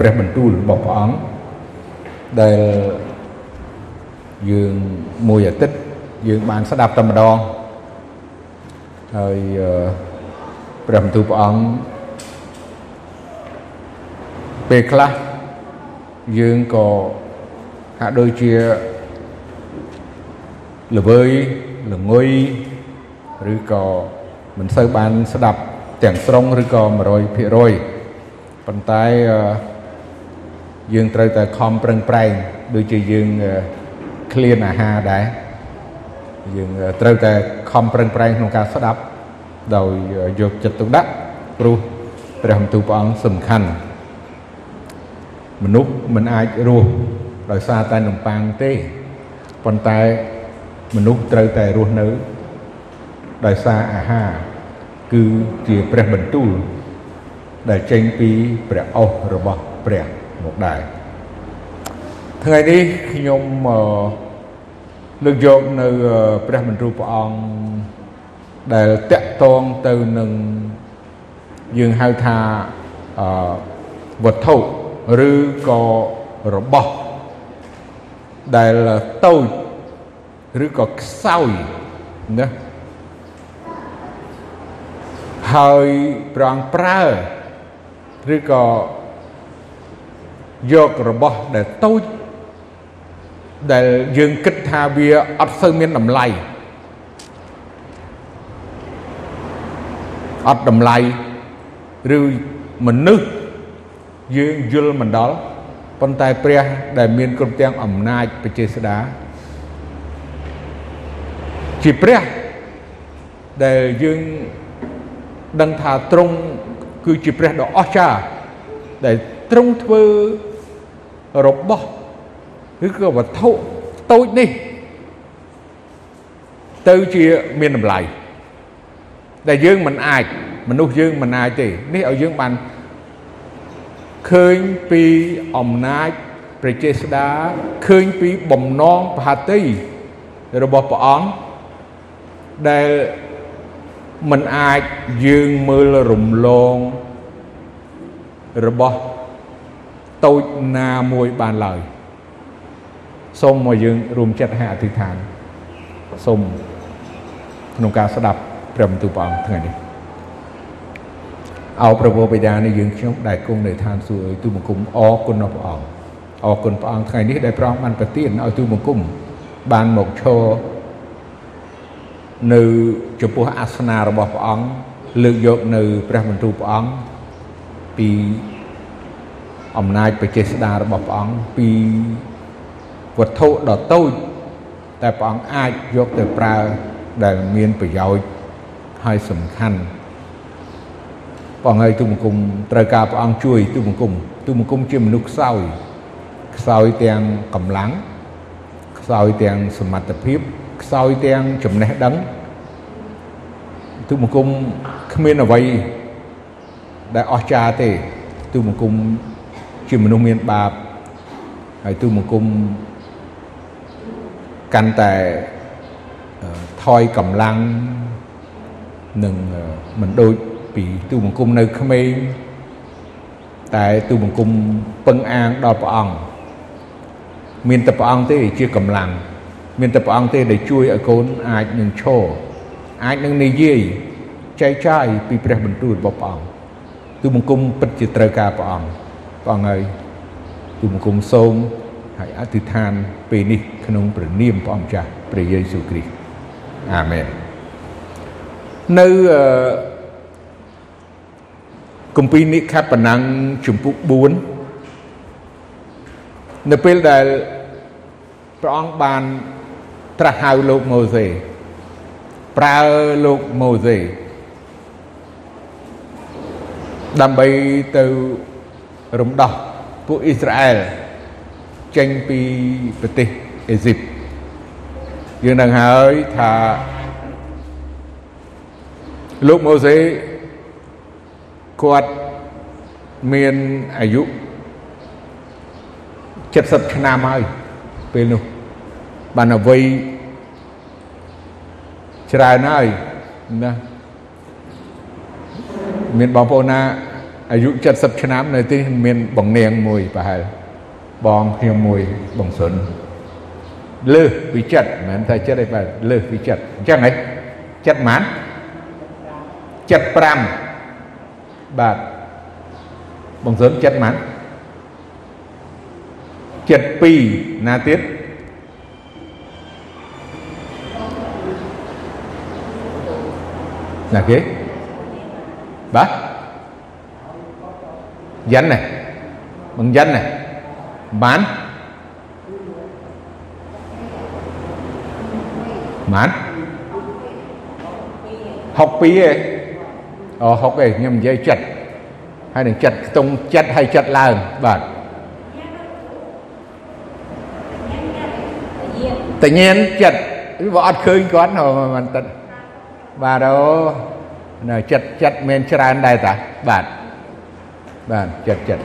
ព្រះបន្ទូលរបស់ព្រះអង្គដែលយើងមួយអាទិត្យយើងបានស្ដាប់តែម្ដងហើយព្រះបន្ទូលព្រះអង្គពេលខ្លះយើងក៏ហាក់ដូចជាល្វើយល្ងុយឬក៏មិនសូវបានស្ដាប់ទាំងស្រុងឬក៏100%ប៉ុន្តែ យើងត្រូវតែខំប្រឹងប្រែងដូចជាយើងឃ្លានអាហារដែរយើងត្រូវតែខំប្រឹងប្រែងក្នុងការស្ដាប់ដោយយកចិត្តទុកដាក់ព្រោះព្រះបន្ទូលព្រះអង្គសំខាន់មនុស្សមិនអាចរស់ដោយសារតែនំប៉័ងទេប៉ុន្តែមនុស្សត្រូវតែរស់នៅដោយសារអាហារគឺជាព្រះបន្ទូលដែលចេញពីព្រះអស់របស់ព្រះ មកដែរថ្ងៃនេះខ្ញុំលើកយកនៅព្រះបន្ទូលព្រះអង្គដែលតកតងទៅនឹងយើងហៅថាវត្ថុឬក៏របស់ដែលតូចឬក៏ខ្សោយណាហើយប្រងប្រើឬក៏ យករបស់ដែលតូចដែលយើងគិតថាវាអត់សូវមានតម្លៃអត់តម្លៃឬមនុស្សយើងយល់មិនដល់ប៉ុន្តែព្រះដែលមានគ្រប់ទាំងអំណាចបច្ចេស្តាជាព្រះដែលយើងដឹងថាទ្រង់គឺជាព្រះដ៏អស្ចារ្យដែលទ្រង់ធ្វើ របស់ឬក៏វត្ថុតូចនេះ ទៅជាមានតម្លៃដែលយើងមិនអាចមនុស្សយើងមិនអាចទេនេះឲ្យយើងបានឃើញពីអំណាចព្រះចេស្តាឃើញពីបំណងបហតិរបស់ព្រះអង្គដែលមិនអាចយើងមើលរំលងរបស់ តូចណាមួយបានឡើយសូមមកយើងរួមចិត្តឲ្យអធិដ្ឋានសូមក្នុងការស្ដាប់ព្រះបន្ទូលព្រះអង្គថ្ងៃនេះអោព្រះបិតានៃយើងខ្ញុំដែលគង់នៅឋានសួគ៌ទូបង្គំអរគុណដល់ព្រះអង្គអរគុណព្រះអង្គថ្ងៃនេះដែលព្រះអង្គបានប្រទានឲ្យទូបង្គំបានមកឈរនៅចំពោះអាសនារបស់ព្រះអង្គលើកយកនៅព្រះបន្ទូលព្រះអង្គពី អំណាចបច្ចេស្តារបស់ព្រះអង្គពីវត្ថុដ៏តូចតែព្រះអង្គអាចយកទៅប្រើដែលមានប្រយោជន៍ហើយសំខាន់ព្រះអង្គឲ្យទូបង្គំត្រូវការព្រះអង្គជួយទូបង្គំទូបង្គំជាមនុស្សខ្សោយខ្សោយទាំងកម្លាំងខ្សោយទាំងសមត្ថភាពខ្សោយទាំងចំណេះដឹងទូបង្គំគ្មានអ្វីដែលអស្ចារ្យទេទូបង្គំ ជាមនុស្សមានបាបហើយទូបង្គំកាន់តែថយកម្លាំងនឹងមិនដូចពីទូបង្គំនៅក្មេងតែទូបង្គំពឹងអាងដល់ព្រះអង្គមានតែព្រះអង្គទេជាកម្លាំងមានតែព្រះអង្គទេដែលជួយឲ្យកូនអាចនឹងឈរអាចនឹងនិយាយចែកចាយពីព្រះបន្ទូលរបស់ព្រះអង្គទូបង្គំពិតជាត្រូវការព្រះអង្គ ព្រះអង្គហើយទូបង្គំសូមហើយអធិដ្ឋានពេលនេះក្នុងព្រះនាមព្រះអង្គចាស់ព្រះយេស៊ូវគ្រីស្ទអាមែននៅអឺគម្ពីរនិខបណាំងជំពូក4នៅពេលដែលព្រះអង្គបានត្រាស់ហៅលោកម៉ូសេប្រើលោកម៉ូសេដើម្បីទៅ រំដោះពួកអ៊ីស្រាអែលចេញពីប្រទេសអេស៊ីបយើងនឹងហើយថាលោកម៉ូសេគាត់មានអាយុ70ឆ្នាំហើយពេលនោះបានអវ័យច្រើនហើយណាមានបងប្អូនណា អាយុ70ឆ្នាំនៅទីមានបងនាងមួយប្រហែលបងខ្ញុំមួយបងសុនលើសពីចិត្តមិនមែនថាចិត្តទេបាទលើសពីចិត្តអញ្ចឹងហីចិត្តប៉ុន្មាន75បាទបងសុនចិត្តប៉ុន្មាន72ណាទៀតណាគេបាទ យ៉ាន់ណាបងយ៉ាន់ណាបានបាន62ឯងអូ6ឯងខ្ញុំនិយាយចិត្តហើយនឹងចិត្តខ្ទង់ចិត្តហើយចិត្តឡើងបាទតញៀនចិត្តវាអត់ឃើញគាត់មិនតិតបាទអូនៅចិត្តចិត្តមានច្រើនដែរតាបាទ បាទចិត្តចិត្ត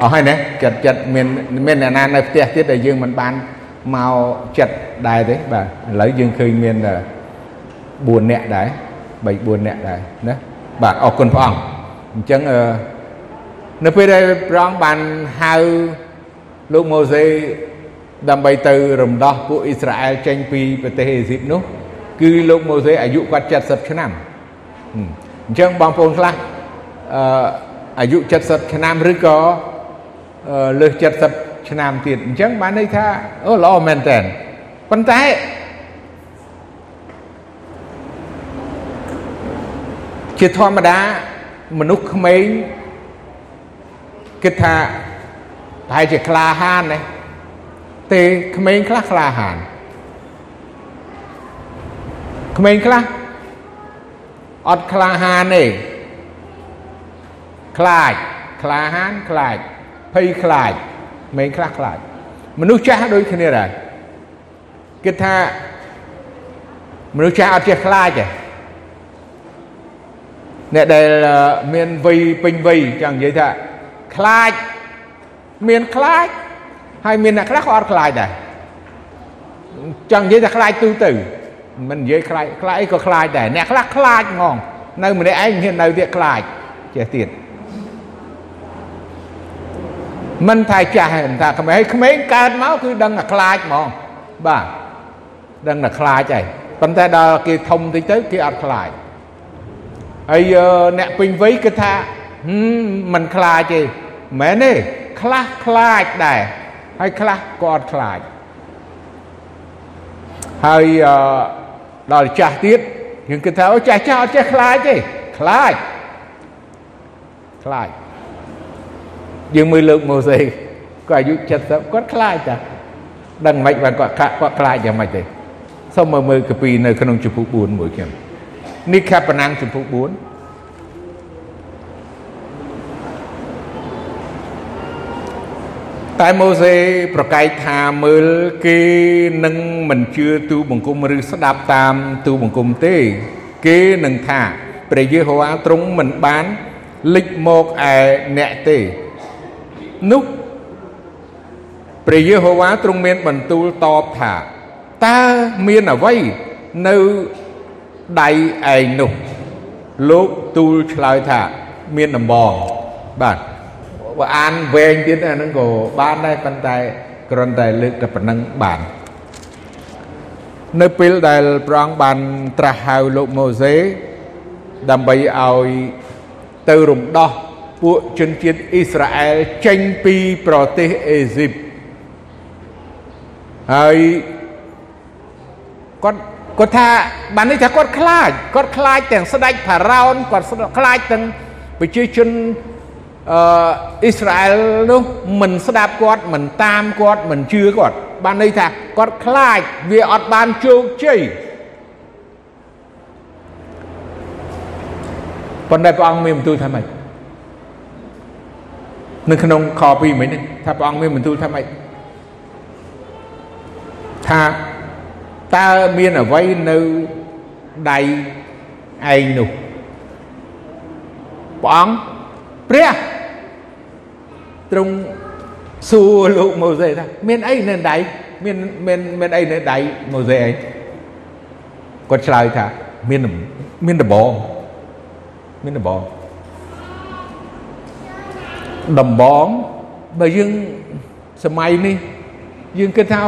អស់ហើយណាចិត្តចិត្តមានមានអ្នកណានៅផ្ទះទៀតដែលយើងមិនបានមកចិត្តដែរទេបាទឥឡូវយើងឃើញមាន4នាក់ដែរ3 4នាក់ដែរណាបាទអរគុណព្រះអង្គអញ្ចឹងនៅពេលដែលព្រះអង្គបានហៅលោកម៉ូសេដើម្បីទៅរំដោះពួកអ៊ីស្រាអែលចេញពីប្រទេសអេស៊ីបនោះ គឺលោកម៉ូសេអាយុគាត់70ឆ្នាំអញ្ចឹងបងប្អូនខ្លះ អឺអាយុ70ឆ្នាំឬក៏លើស70ឆ្នាំទៀតអញ្ចឹងបានន័យថាអូល្អមែនតើប៉ុន្តែជាធម្មតាមនុស្សក្មេងគិតថាប្រហែលជាក្លាហានណាទេក្មេងខ្លះក្លាហានក្មេងខ្លះអត់ក្លាហានទេ ខ្លាចក្លាហានខ្លាចភ័យខ្លាចក្មេងខ្លះខ្លាចមនុស្សចាស់ដូចគ្នាដែរគិតថាមនុស្សចាស់អត់ចេះខ្លាចទេអ្នកដែលមានវ័យពេញវ័យចង់និយាយថាខ្លាចមានខ្លាចហើយមានអ្នកខ្លះក៏អត់ខ្លាចដែរចង់និយាយថាខ្លាចទូទៅមិននិយាយខ្លាចខ្លាចអីក៏ខ្លាចដែរអ្នកខ្លះខ្លាចហ្មងនៅម្នាក់ឯងហ៊ាននៅទៀតខ្លាចចេះទៀត មិនថាចាស់ថាក្មេងក្មេងកើតមកគឺដឹងតែខ្លាចហ្មងបាទដឹងតែខ្លាចហើយប៉ុន្តែដល់គេធំតិចទៅគេអត់ខ្លាចហើយអ្នកពេញវ័យគឺថាមិនខ្លាចទេមែនទេខ្លះខ្លាចដែរហើយខ្លះក៏អត់ខ្លាចហើយដល់ចាស់ទៀតយើងគិតថាអូចាស់ចាស់អត់ចេះខ្លាចទេខ្លាចខ្លាច យើងមើលលើកម៉ូសេគាត់អាយុ70គាត់ខ្លាចតាដឹងមិនបានគាត់គាត់ខ្លាចយ៉ាងម៉េចទេសូមមើលមើលកាពីនៅក្នុងជំពូក4មួយខ្ញុំនេះខបណាំងជំពូក4តែម៉ូសេប្រកែកថាមើលគេនឹងមិនជឿទូបង្គំឬស្ដាប់តាមទូបង្គំទេ គេនឹងថាព្រះយេហូវ៉ាទ្រង់មិនបានលេចមកឯអ្នកទេ នោះព្រះយេហូវ៉ាទ្រង់មានបន្ទូលតបថាតើមានអ្វីនៅដៃឯងនោះលោកទូលឆ្លើយថាមានដំបងបាទបើអានវែងទៀតអាហ្នឹងក៏បានដែរប៉ុន្តែគ្រាន់តែលើកតែប៉ុណ្្នឹងបាននៅពេលដែលព្រះអង្គបានត្រាស់ហៅលោកម៉ូសេដើម្បីឲ្យទៅរំដោះ ពួកជនជាតិអ៊ីស្រាអែលចេញពីប្រទេសអេស៊ីបហើយគាត់គាត់ថាបាននេះថាគាត់ខ្លាចគាត់ខ្លាចទាំងស្ដេចផារ៉ោនគាត់ខ្លាចទាំងប្រជាជនអឺអ៊ីស្រាអែលនោះមិនស្ដាប់គាត់មិនតាមគាត់មិនជឿគាត់បានន័យថាគាត់ខ្លាចវាអត់បានជោគជ័យប៉ុន្តែព្រះអង្គមានបន្ទូលថាម៉េច នៅក្នុងខ2មិញថាព្រះអង្គមានបន្ទូលថាម៉េចថាតើមានអ្វីនៅដៃឯងនោះព្រះអង្គព្រះទ្រង់សួរលោកម៉ូសេថាមានអីនៅដៃមានមានមានអីនៅដៃម៉ូសេអីគាត់ឆ្លើយថាមានមានដបងមានដបង ដំបងបើយើងសម័យនេះយើងគិតថា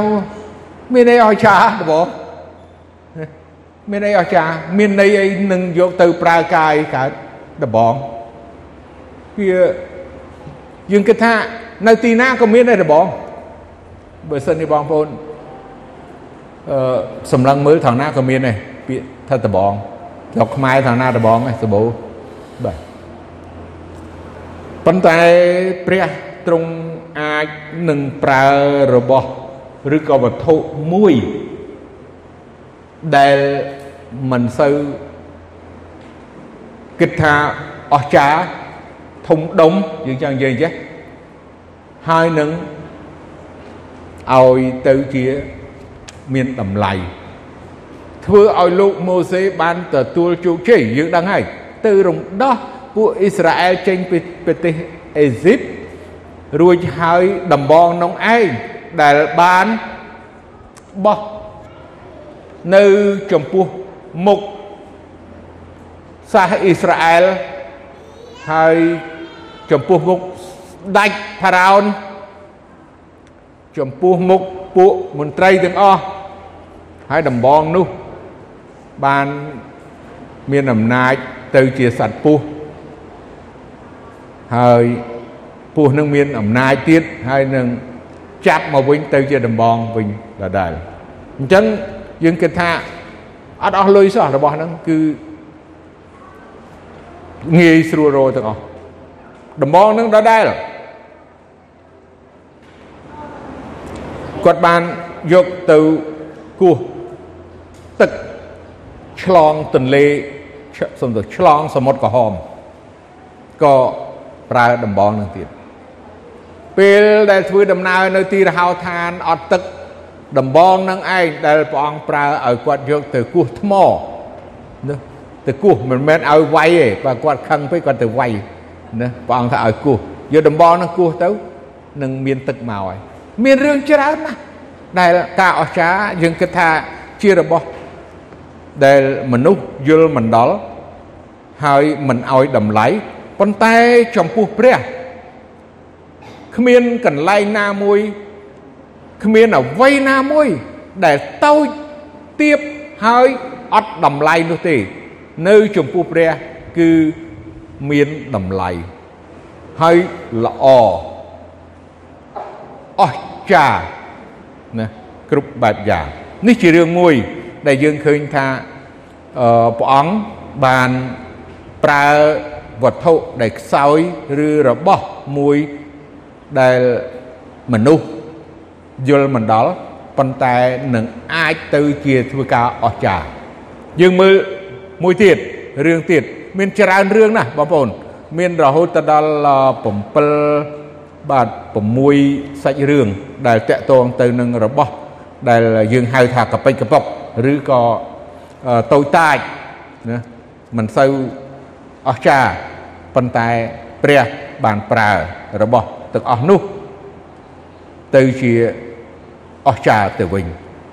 មានអីអស្ចារ្យដំបងមានអីអស្ចារ្យមានន័យអីនឹងយកទៅប្រើកាយកើតដំបងវាយើងគិតថានៅទីណាក៏មានដែរដំបងបើសិននេះបងប្អូនអឺសម្លឹងមើលថងណាក៏មានដែរពាក្យថាដំបងស្រុកខ្មែរថងណាដំបងឯងសបោបាទ ប៉ុន្តែព្រះទ្រង់អាចនឹងប្រើរបស់ឬក៏វត្ថុមួយដែលមិនសូវគិតថាអស្ចារ្យធំដុំយើងចង់និយាយចេះហើយនឹងឲ្យទៅជាមានតម្លៃធ្វើឲ្យលោកម៉ូសេបានទទួលជោគជ័យយើងដឹងហើយទៅរំដោះ ពួកអ៊ីស្រាអែលចេញពីប្រទេសអេស៊ីបរួចហើយដំបងនងឯងដែលបានបោះនៅចំពោះមុខសាសអ៊ីស្រាអែលហើយចំពោះមុខដាច់ផារ៉ោនចំពោះមុខពួកមន្ត្រីទាំងអស់ហើយដំបងនោះបានមានអំណាចទៅជាសត្វពុះ ហើយពុះនឹងមានអំណាចទៀតហើយនឹងចាប់មកវិញទៅជាដំបងវិញដដែលអញ្ចឹងយើងគិតថាអត់អស់លុយសោះរបស់ហ្នឹងគឺងាយស្រួលរកទាំងអស់ដំបងហ្នឹងដដែលគាត់បានយកទៅគោះទឹកឆ្លងទន្លេសំទៅឆ្លងសមុទ្រក្រហមក៏ ប្រើដំបងនឹងទៀតពេលដែលធ្វើដំណើរនៅទីរហោឋានអត់ទឹកដំបងនឹងឯងដែលព្រះអង្គប្រើឲ្យគាត់យកទៅគោះថ្មណាទៅគោះមិនមែនឲ្យវាយទេបើគាត់ខឹងពេកគាត់ទៅវាយណាព្រះអង្គថាឲ្យគោះយកដំបងនឹងគោះទៅនឹងមានទឹកមកហើយមានរឿងច្រើនណាស់ដែលការអស្ចារ្យយើងគិតថាជារបស់ដែលមនុស្សយល់មិនដល់ហើយមិនឲ្យតម្លៃ ប៉ុន្តែចំពោះព្រះគ្មានកន្លែងណាមួយគ្មានអ្វីណាមួយ ដែលតូចទៀបហើយអត់តម្លៃនោះទេ នៅចំពោះព្រះគឺមានតម្លៃហើយល្អអស្ចារ្យណាគ្រប់បែបយ៉ាងនេះជារឿងមួយ ដែលយើងឃើញថាអឺព្រះអង្គបានប្រើ វត្ថុដែលខ្សោយឬរបស់មួយដែលមនុស្សយល់មិនដល់ប៉ុន្តែនឹងអាចទៅជាធ្វើការអស្ចារ្យយើងមើលមួយទៀតរឿងទៀតមានច្រើនរឿងណាស់បងប្អូន មានរហូតទៅដល់7បាទ6សាច់រឿងដែលតកតងទៅនឹងរបស់ដែលយើងហៅថាកប៉ិចកប៉ុកឬក៏តូចតាចណាមិនសូវ អស្ចារ្យប៉ុន្តែព្រះបានប្រើរបស់ទាំងអស់នោះទៅជាអស្ចារ្យទៅវិញ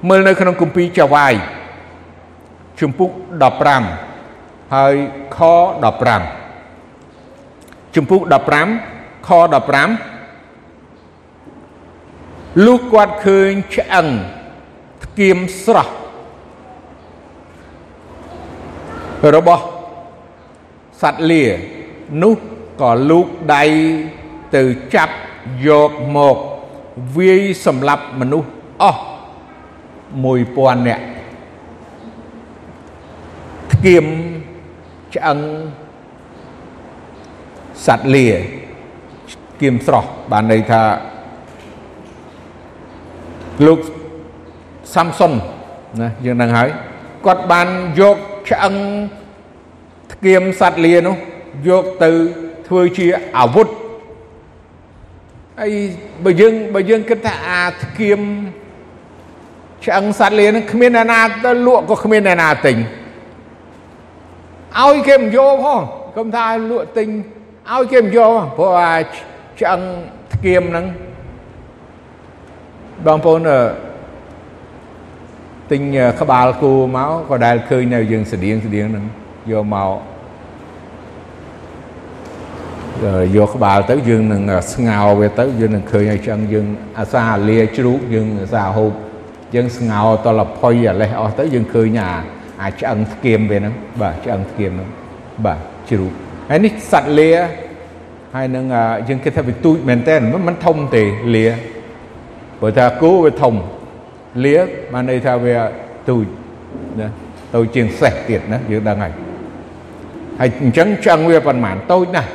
មើលនៅក្នុងគម្ពីរចាវាយជំពូក15ហើយខ15ជំពូក15ខ15លុះគាត់ឃើញឆ្អឹងផ្គៀមស្រស់របស់ សត្វលានោះក៏លូកដៃទៅចាប់យកមកវាយសម្លាប់មនុស្សអស់1000នាក់ធ្គាមឆ្អឹងសត្វលាគៀមស្រស់បានន័យថាលោកសាំសុនណាយើងនឹងហើយគាត់បានយកឆ្អឹង ធ្គាមសត្វលានោះយកទៅធ្វើជាអាវុធហើយបើយើងបើយើងគិតថាអាធ្គាមឆ្អឹងសត្វលានឹងគ្មានអ្នកណាទៅលក់ក៏គ្មានអ្នកណាទិញឲ្យគេមិនយកផងកុំថាលក់ទិញឲ្យគេមិនយកព្រោះអាឆ្អឹងធ្គាមហ្នឹងបងប្អូនទិញក្បាលគោមកក៏ដែលឃើញនៅយើងស្តៀងស្តៀងហ្នឹង យកមកយកក្បាលទៅយើងនឹងស្ងោរវាទៅយើងនឹងឃើញឲ្យចឹងយើងអាសាលាជ្រូកយើងអាសាហូបយើងស្ងោរតលផុយអាលេះអស់ទៅយើងឃើញអាអាឆ្អឹងស្គៀមវាហ្នឹងបាទឆ្អឹងស្គៀមហ្នឹងបាទជ្រូកហើយនេះសត្វលាហើយនឹងយើងគិតថាវាទូចមែនតើមិនធំទេលាព្រោះថាគោវាធំលាបានន័យថាវាទូចណាតូចជាងសេះទៀតណាយើងដឹងហើយ ហើយអញ្ចឹងឆ្អឹងវាប៉ុន្មានតូចណាស់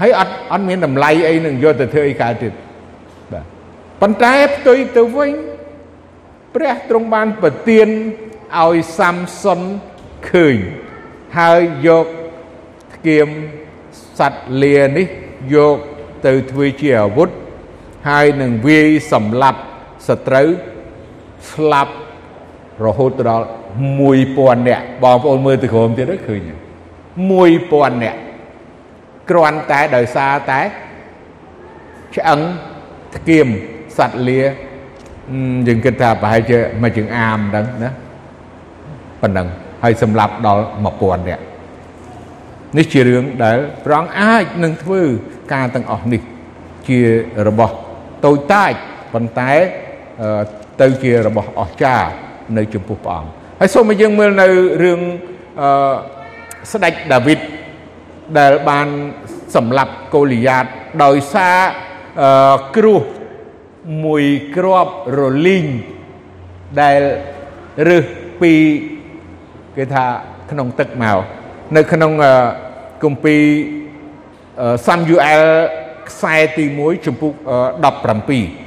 ហើយអត់អត់មានតម្លៃអីនឹងយកទៅធ្វើអីកើតទៀតបាទប៉ុន្តែផ្ទុយទៅវិញព្រះទ្រង់បានប្រទានឲ្យសាំសុនឃើញហើយយកធ្គាមសត្វលានេះយកទៅធ្វើជាអាវុធហើយនឹងវាយសម្លាប់សត្រូវស្លាប់រហូតដល់1000នាក់បងប្អូនមើលទៅក្រោមទៀតឃើញ 1000នាក់គ្រាន់តែដោយសារតែឆ្អឹងធ្គាមសត្វលាយើងគិតថាប្រហែលជាមួយជើងអាមហ្នឹងណាប៉ុណ្ណឹងហើយសម្លាប់ដល់1000នាក់នេះជារឿងដែលព្រះអង្គអាចនឹងធ្វើការទាំងអស់នេះជារបស់តូចតាចប៉ុន្តែទៅជារបស់អស្ចារ្យនៅចំពោះព្រះអង្គហើយសូមឲ្យយើងមើលនៅរឿងអឺ ស្ដេចដាវីតដែលបានសម្លាប់កូលីយ៉ាតដោយសារអឺគ្រោះមួយគ្រាប់រលីងដែលរើសពីគេថាក្នុងទឹកមកនៅក្នុងគម្ពីរសាំយូអែលខ្សែទី1ចំពុក17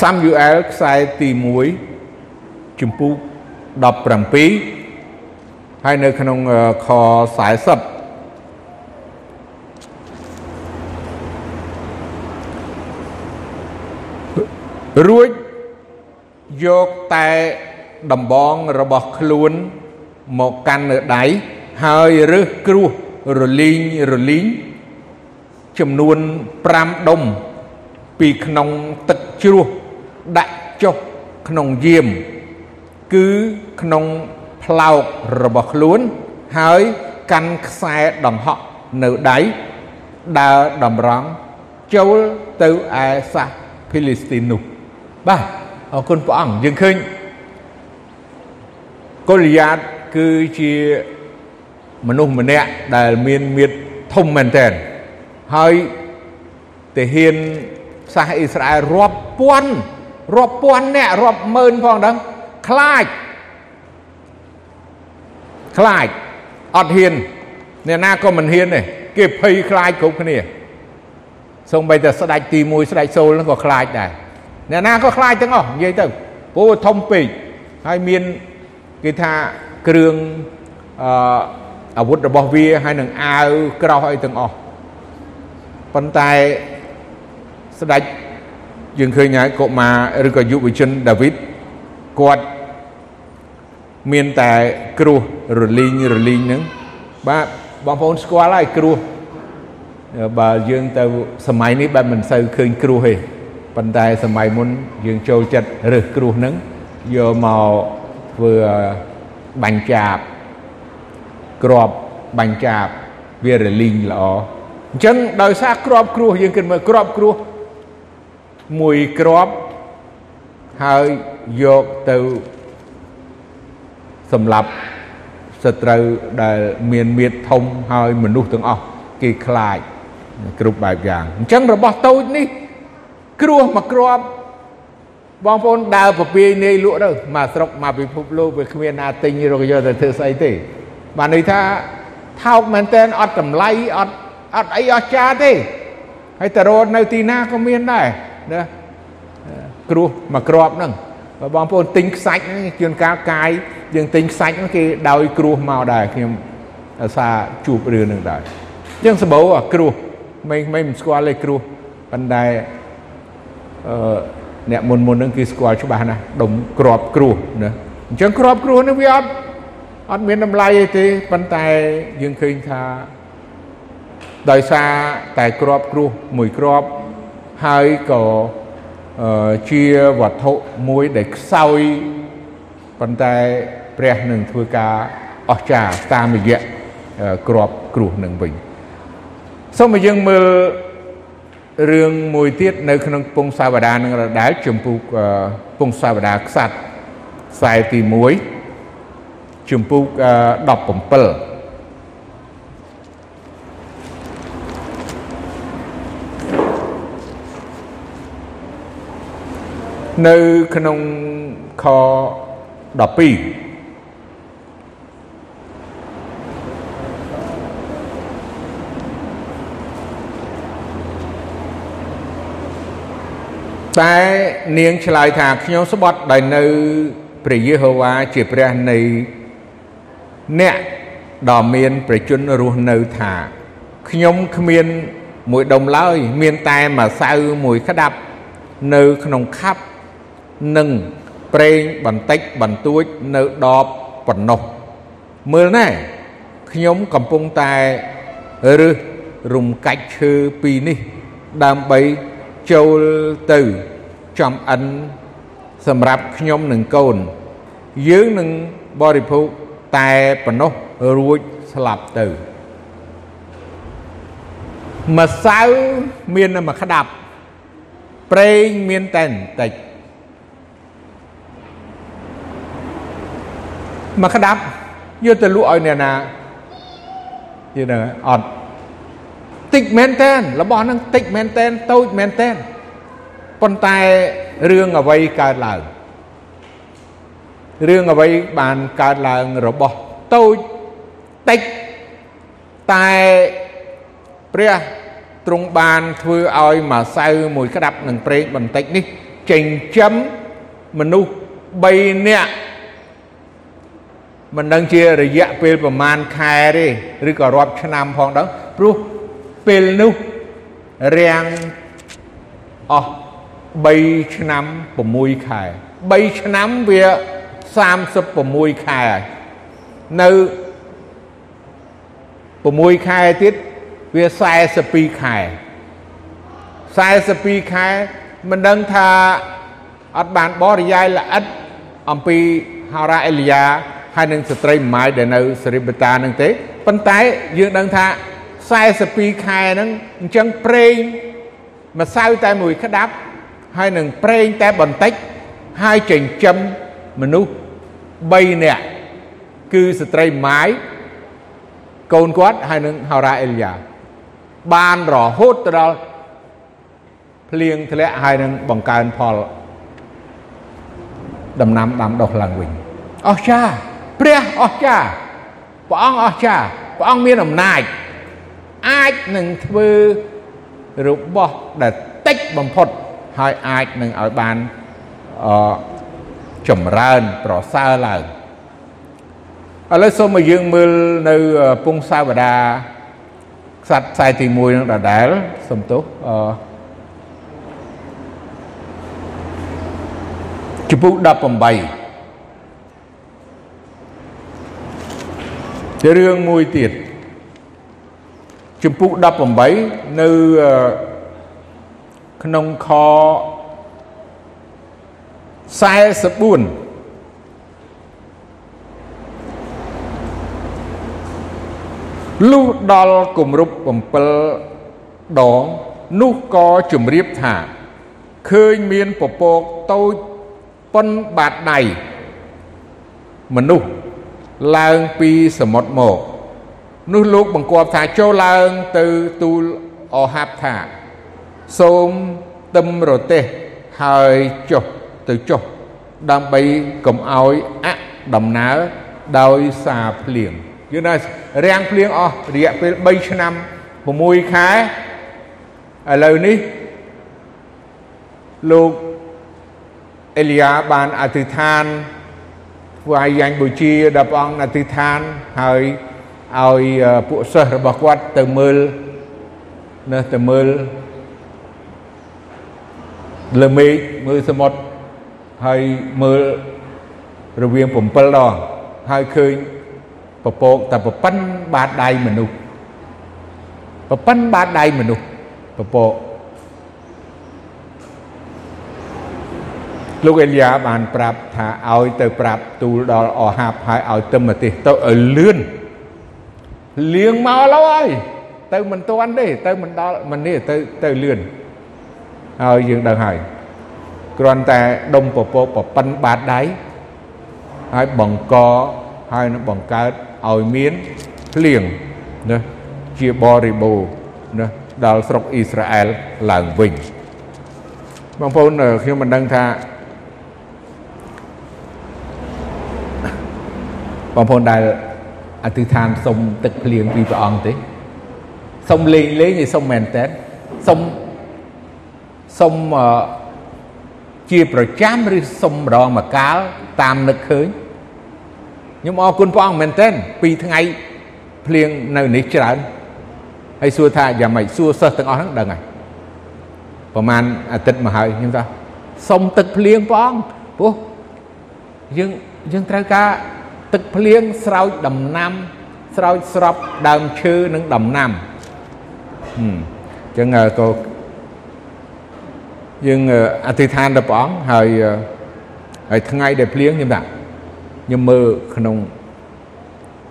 សាំយូអែលខ្សែទី1ជំពូក17ហើយនៅក្នុងខ40រួចយកតែដំបងរបស់ខ្លួនមកកាន់នៅដៃហើយរើសគ្រោះរលីងរលីងចំនួន5ដុំពីក្នុងទឹកជ្រោះ ដាក់ចុះក្នុងយាម គឺក្នុងផ្លោករបស់ខ្លួន ហើយកាន់ខ្សែដង្ហក់នៅដៃដើរតម្រង់ចូលទៅឯសាសភីលីស្ទីននោះបាទអរគុណព្រះអង្គយើងឃើញកូលីយ៉ាតគឺជាមនុស្សម្នាក់ដែលមានមាឌធំមែនទែនហើយទាហានសាសអ៊ីស្រាអែលរាប់ពាន់ រាប់ពាន់អ្នករាប់ម៉ឺនផងដឹងខ្លាចខ្លាចអត់ហ៊ានអ្នកណាក៏មិនហ៊ានទេគេភ័យខ្លាចគ្រប់គ្នាសូម្បីតែស្ដេចទី1ស្ដេចសូលហ្នឹងក៏ខ្លាចដែរអ្នកណាក៏ខ្លាចទាំងអស់និយាយទៅព្រោះធំពេកហើយមានគេថាគ្រឿងអឺអាវុធរបស់វាហើយនឹងអាវក្រោះអីទាំងអស់ប៉ុន្តែស្ដេច យើងឃើញហើយកុមារឬក៏យុវជនដាវីតគាត់មានតែគ្រោះរលីងរលីងហ្នឹងបាទបងប្អូនស្គាល់ហើយគ្រោះបើយើងទៅសម័យនេះបែបមិនសូវឃើញគ្រោះទេប៉ុន្តែសម័យមុនយើងចូលចិត្តរើសគ្រោះហ្នឹងយកមកធ្វើបាញ់ចាបក្របបាញ់ចាបវារលីងល្អអញ្ចឹងដោយសារក្របគ្រោះយើងគិតមើលក្របគ្រោះ មួយក្របហើយយកទៅសម្រាប់សត្រូវដែលមានមៀតធំហើយមនុស្សទាំងអស់គេខ្លាចគ្រប់បែបយ៉ាងអញ្ចឹងរបស់តូចនេះ គ្រោះមកក្របបងប្អូនដើរពពាយនាយលក់ទៅមកស្រុកមកពិភពលោកវាគ្មានណាទិញរកយកទៅធ្វើស្អីទេបានន័យថាថោកមែនតើអត់តម្លៃអត់អត់អីអស្ចារ្យទេហើយតរត់នៅទីណាក៏មានដែរ ណាគ្រោះមកក្របហ្នឹងបើបងប្អូនទិញខ្សាច់ហ្នឹងជួនកាលកាយយើងទិញខ្សាច់ហ្នឹងគេដោយគ្រោះមកដែរខ្ញុំអាសាជួបរឿងហ្នឹងដែរអញ្ចឹងសម្បូរគ្រោះមិនមិនស្គាល់ទេគ្រោះប៉ុន្តែអឺអ្នកមុនមុនហ្នឹងគឺស្គាល់ច្បាស់ណាស់ដុំក្របគ្រោះណាអញ្ចឹងក្របគ្រោះនេះវាអត់អត់មានតម្លៃអីទេប៉ុន្តែយើងឃើញថាដោយសារតែក្របគ្រោះមួយក្រប ហើយក៏អជាវត្ថុមួយដែលខ្សោយប៉ុន្តែព្រះនឹងធ្វើការអស្ចារ្យតាមរយៈក្របគ្រោះនឹងវិញសូមឲ្យយើងមើលរឿងមួយទៀតនៅក្នុងពងសាវតានឹងរដែលចំពុកពងសាវតាខ្សាត់ខ្សែទី1ចំពុក17 នៅក្នុងខ12តែនាងឆ្លើយថាខ្ញុំស្បត់ដោយនៅព្រះយេហូវ៉ាជាព្រះនៃអ្នកដ៏មានប្រជញ្ញរស់នៅថាខ្ញុំគ្មានមួយដុំឡើយ មានតែម្សៅមួយក្តាប់ នៅក្នុងខាប់ និងប្រេងបន្តិចបន្តួចនៅដបប៉ុណ្ណោះមើលណែខ្ញុំកំពុងតែរឹសរំកាច់ឈើពីរនេះ ដើម្បីចូលទៅចំអិនសម្រាប់ខ្ញុំនិងកូន យើងនឹងបរិភោគតែប៉ុណ្ណោះរួចស្លាប់ទៅម្សៅមានតែមួយក្តាប់ប្រេងមានតែបន្តិច មួយក្តាប់យកទៅលក់ឲ្យអ្នកណាយល់ដឹងអត់តិចមែនតែនរបស់ហ្នឹងតិចមែនតែនតូចមែនតែនប៉ុន្តែរឿងអ្វីកើតឡើងរឿងអ្វីបានកើតឡើងរបស់តូចតិចតែព្រះទ្រង់បានធ្វើឲ្យម្សៅមួយក្តាប់នឹងប្រេងបន្តិចនេះចិញ្ចឹមមនុស្ស3នាក់ មិនដឹងជារយៈពេលប្រមាណខែទេឬក៏រាប់ឆ្នាំផងដល់ព្រោះពេលនោះរាំងអស់3ឆ្នាំ6ខែ3ឆ្នាំវា36ខែហើយនៅ6ខែទៀតវា42ខែ42ខែមិនដឹងថាអត់បានបរិយាយល្អិតអំពីហោរាអេលីយ៉ា ហើយនឹងស្ត្រីម៉ាយដែលនៅសេរីបតានឹងទេប៉ុន្តែយើងដឹងថា42ខែហ្នឹងអញ្ចឹងប្រេងម្សៅតែមួយក្តាប់ហើយនឹងប្រេងតែបន្តិចហើយចិញ្ចឹមមនុស្ស3នាក់គឺស្ត្រីម៉ាយកូនគាត់ហើយនឹងហោរ៉ាអេលយ៉ាបានរហូតទៅដល់ភ្លៀងធ្លាក់ហើយនឹងបង្កើនផលដំណាំដាំដុះឡើងវិញអស្ចារ្យព្រះ អស្ចារ្យព្រះអង្គអស្ចារ្យព្រះអង្គមានអំណាចអាចនឹងធ្វើរបស់ដែលតិចបំផុតហើយអាចនឹងឲ្យបានអចម្រើនប្រសើរឡើងឥឡូវសូមឲ្យយើងមើលនៅពងសាវតាខ្សត្រខ្សែទី1នឹងដដែលសំទោសអជំពូក18ជា រឿងមួយទៀតជំពូក18នៅក្នុងខ44លុះដល់គម្រប់7ដងនោះក៏ជំរាបថាឃើញមានពពកតូចប៉ុនបាតដៃមនុស្ស ឡើងពីសមុទ្រមកនោះលោកបង្គាប់ថាចូលឡើងទៅទូលអហាប់ថាសូមទឹមរទេសហើយចុះទៅចុះដើម្បីកុំឲ្យអដំណើរដោយសារភ្លៀងយល់ណារាំងភ្លៀងអស់រយៈពេល3ឆ្នាំ6ខែឥឡូវនេះលោកអេលីយ៉ាបានអធិដ្ឋាន ធ្វើឲ្យយ៉ាញ់បូជាដល់ព្រះអង្គអធិដ្ឋានហើយឲ្យពួកសិស្សរបស់គាត់ទៅមើលនៅទៅមើលលើមេឃមើលសមុទ្រហើយមើលរវាង7ដងហើយឃើញពពកតែប្រប៉ិនបាតដៃមនុស្សប្រប៉ិនបាតដៃមនុស្សពពក លោកអេលីយ៉ាបានប្រាប់ថាឲ្យទៅប្រាប់ទូលដល់អហាបហើយឲ្យទៅមកទេសទៅឲ្យលឿនលៀងមកឡូវហើយទៅមិនទាន់ទេទៅមិនដល់មិននេះទៅទៅលឿនហើយយើងដឹងហើយគ្រាន់តែដុំពពកប្រប៉ិនបាតដៃហើយបង្កហើយនឹងបង្កើតឲ្យមានភ្លៀងណាជាបរិបូរណាដល់ស្រុកអ៊ីស្រាអែលឡើងវិញបងប្អូនខ្ញុំមិនដឹងថា បងប្អូនដែលអធិដ្ឋានសុំទឹកភ្លៀងពីព្រះអង្គទេសុំលេងលេងឯសុំមែនតើសុំសុំជាប្រចាំឬសុំម្ដងមកកាលតាមនឹកឃើញខ្ញុំអរគុណព្រះអង្គមែនតើពីថ្ងៃភ្លៀងនៅនេះច្រើនហើយសួរថាយ៉ាងម៉េចសួរសិស្សទាំងអស់ហ្នឹងដឹងហើយប្រហែលអាទិត្យមកហើយខ្ញុំថាសុំទឹកភ្លៀងព្រះអង្គព្រោះយើងយើងត្រូវការ ទឹកភ្លៀងស្រោចដំណាំ ស្រោចស្រពដើមឈើនិងដំណាំអញ្ចឹងក៏យើងអធិដ្ឋានទៅព្រះអង្គហើយហើយថ្ងៃដែលភ្លៀងខ្ញុំថាខ្ញុំមើលក្នុង